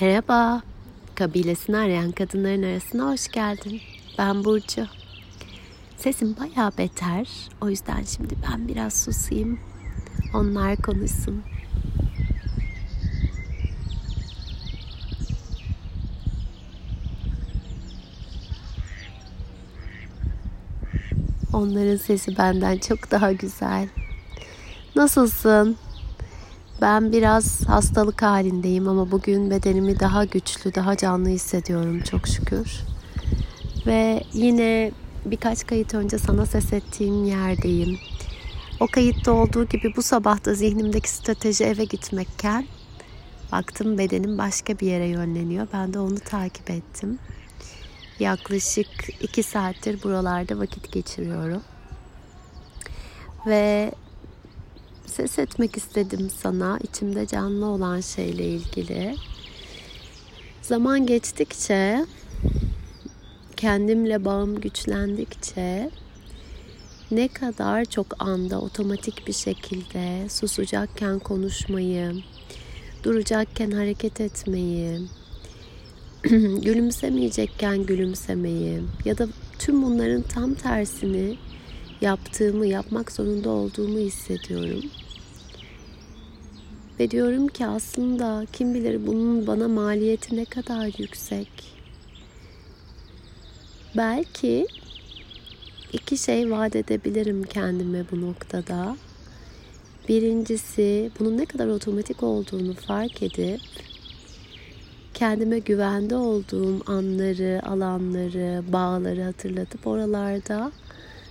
Merhaba. Kabilesini arayan kadınların arasına hoş geldin. Ben Burcu. Sesim baya beter. O yüzden şimdi ben biraz susayım. Onlar konuşsun. Onların sesi benden çok daha güzel. Nasılsın? Ben biraz hastalık halindeyim ama bugün bedenimi daha güçlü, daha canlı hissediyorum çok şükür. Ve yine birkaç kayıt önce sana ses ettiğim yerdeyim. O kayıtta olduğu gibi bu sabah da zihnimdeki strateji eve gitmekken baktım bedenim başka bir yere yönleniyor. Ben de onu takip ettim. Yaklaşık iki saattir buralarda vakit geçiriyorum. Ve ses etmek istedim sana içimde canlı olan şeyle ilgili. Zaman geçtikçe kendimle bağım güçlendikçe ne kadar çok anda otomatik bir şekilde susacakken konuşmayı, duracakken hareket etmeyi, gülümsemeyecekken gülümsemeyi ya da tüm bunların tam tersini yaptığımı, yapmak zorunda olduğumu hissediyorum. Ve diyorum ki aslında kim bilir bunun bana maliyeti ne kadar yüksek. Belki iki şey vaat edebilirim kendime bu noktada. Birincisi bunun ne kadar otomatik olduğunu fark edip kendime güvende olduğum anları, alanları, bağları hatırlatıp oralarda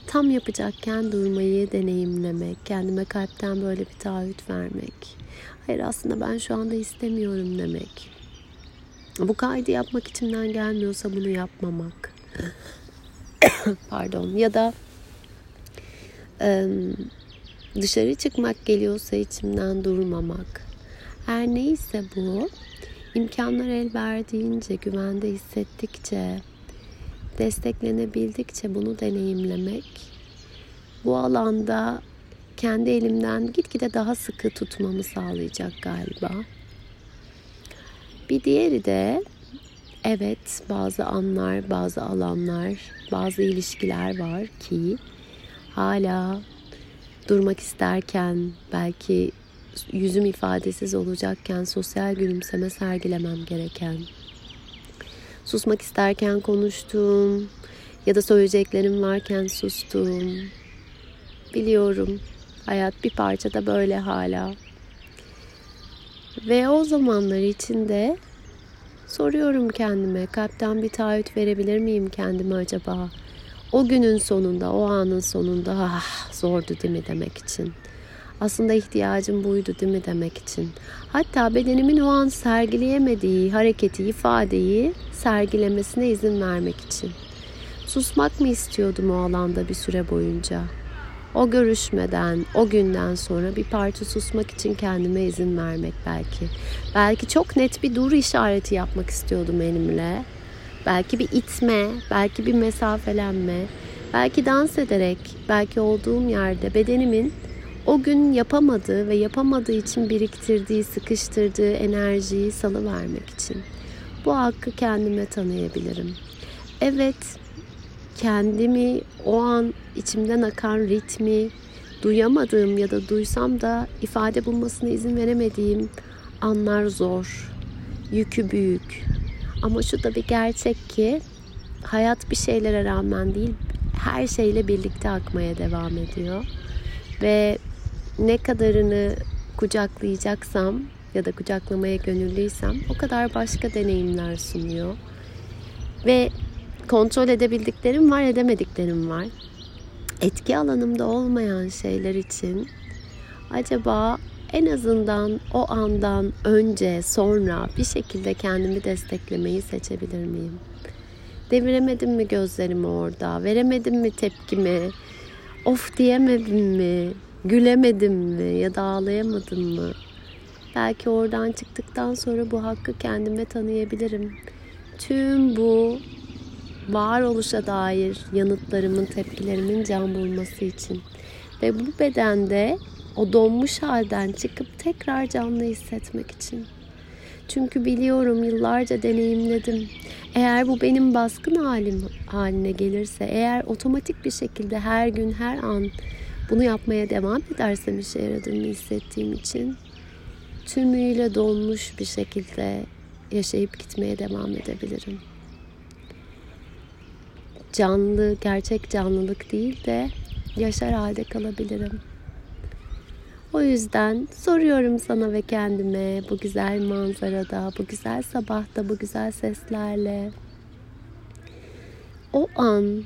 tam yapacakken durmayı deneyimlemek, kendime kalpten böyle bir taahhüt vermek. Hayır aslında ben şu anda istemiyorum demek. Bu kaydı yapmak içimden gelmiyorsa bunu yapmamak. Pardon. Ya da dışarı çıkmak geliyorsa içimden durmamak. Her neyse bu imkanlar el verdiğince, güvende hissettikçe, desteklenebildikçe bunu deneyimlemek bu alanda kendi elimden gitgide daha sıkı tutmamı sağlayacak galiba. Bir diğeri de evet bazı anlar, bazı alanlar, bazı ilişkiler var ki hala durmak isterken belki yüzüm ifadesiz olacakken sosyal gülümseme sergilemem gereken susmak isterken konuştuğum ya da söyleyeceklerim varken sustum biliyorum Hayat bir parça da böyle hala. Ve o zamanlar içinde soruyorum kendime kalpten bir taahhüt verebilir miyim kendime acaba? O günün sonunda, o anın sonunda ah zordu değil mi demek için. Aslında ihtiyacım buydu değil mi demek için. Hatta bedenimin o an sergileyemediği hareketi, ifadeyi sergilemesine izin vermek için. Susmak mı istiyordum o alanda bir süre boyunca? O görüşmeden, o günden sonra bir parça susmak için kendime izin vermek belki. Belki çok net bir dur işareti yapmak istiyordum elimle. Belki bir itme, belki bir mesafelenme, belki dans ederek, belki olduğum yerde bedenimin o gün yapamadığı ve yapamadığı için biriktirdiği, sıkıştırdığı enerjiyi salıvermek için. Bu hakkı kendime tanıyabilirim. Evet, kendimi o an içimden akan ritmi duyamadığım ya da duysam da ifade bulmasına izin veremediğim anlar zor. Yükü büyük. Ama şu da bir gerçek ki hayat bir şeylere rağmen değil her şeyle birlikte akmaya devam ediyor. Ve ne kadarını kucaklayacaksam ya da kucaklamaya gönüllüysem o kadar başka deneyimler sunuyor. Ve kontrol edebildiklerim var, edemediklerim var. Etki alanımda olmayan şeyler için acaba en azından o andan önce, sonra bir şekilde kendimi desteklemeyi seçebilir miyim? Deviremedim mi gözlerimi orada? Veremedim mi tepkimi? Of diyemedim mi? Gülemedim mi? Ya da ağlayamadım mı? Belki oradan çıktıktan sonra bu hakkı kendime tanıyabilirim. Tüm bu varoluşa dair yanıtlarımın, tepkilerimin can bulması için. Ve bu bedende o donmuş halden çıkıp tekrar canlı hissetmek için. Çünkü biliyorum yıllarca deneyimledim. Eğer bu benim baskın halim haline gelirse, eğer otomatik bir şekilde her gün her an bunu yapmaya devam edersem işe yaradığını hissettiğim için tümüyle donmuş bir şekilde yaşayıp gitmeye devam edebilirim. Canlı, gerçek canlılık değil de yaşar halde kalabilirim. O yüzden soruyorum sana ve kendime bu güzel manzarada, bu güzel sabahta, bu güzel seslerle o an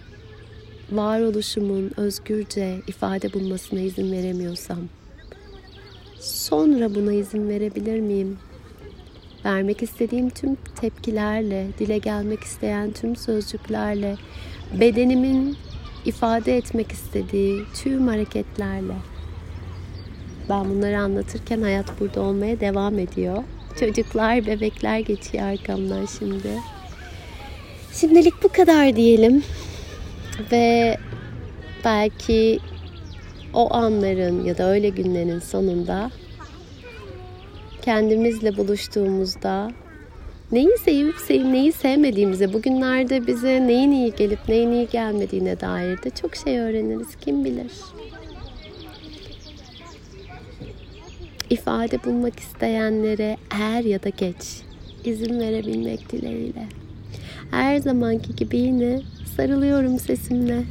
varoluşumun özgürce ifade bulmasına izin veremiyorsam sonra buna izin verebilir miyim? Vermek istediğim tüm tepkilerle, dile gelmek isteyen tüm sözcüklerle, bedenimin ifade etmek istediği tüm hareketlerle ben bunları anlatırken hayat burada olmaya devam ediyor. Çocuklar, bebekler geçiyor arkamdan şimdi. Şimdilik bu kadar diyelim. Ve belki o anların ya da öyle günlerin sonunda kendimizle buluştuğumuzda neyi sevip sevip neyi sevmediğimize, bugünlerde bize neyin iyi gelip neyin iyi gelmediğine dair de çok şey öğreniriz. Kim bilir? ifade bulmak isteyenlere er ya da geç izin verebilmek dileğiyle. Her zamanki gibi yine sarılıyorum sesimle.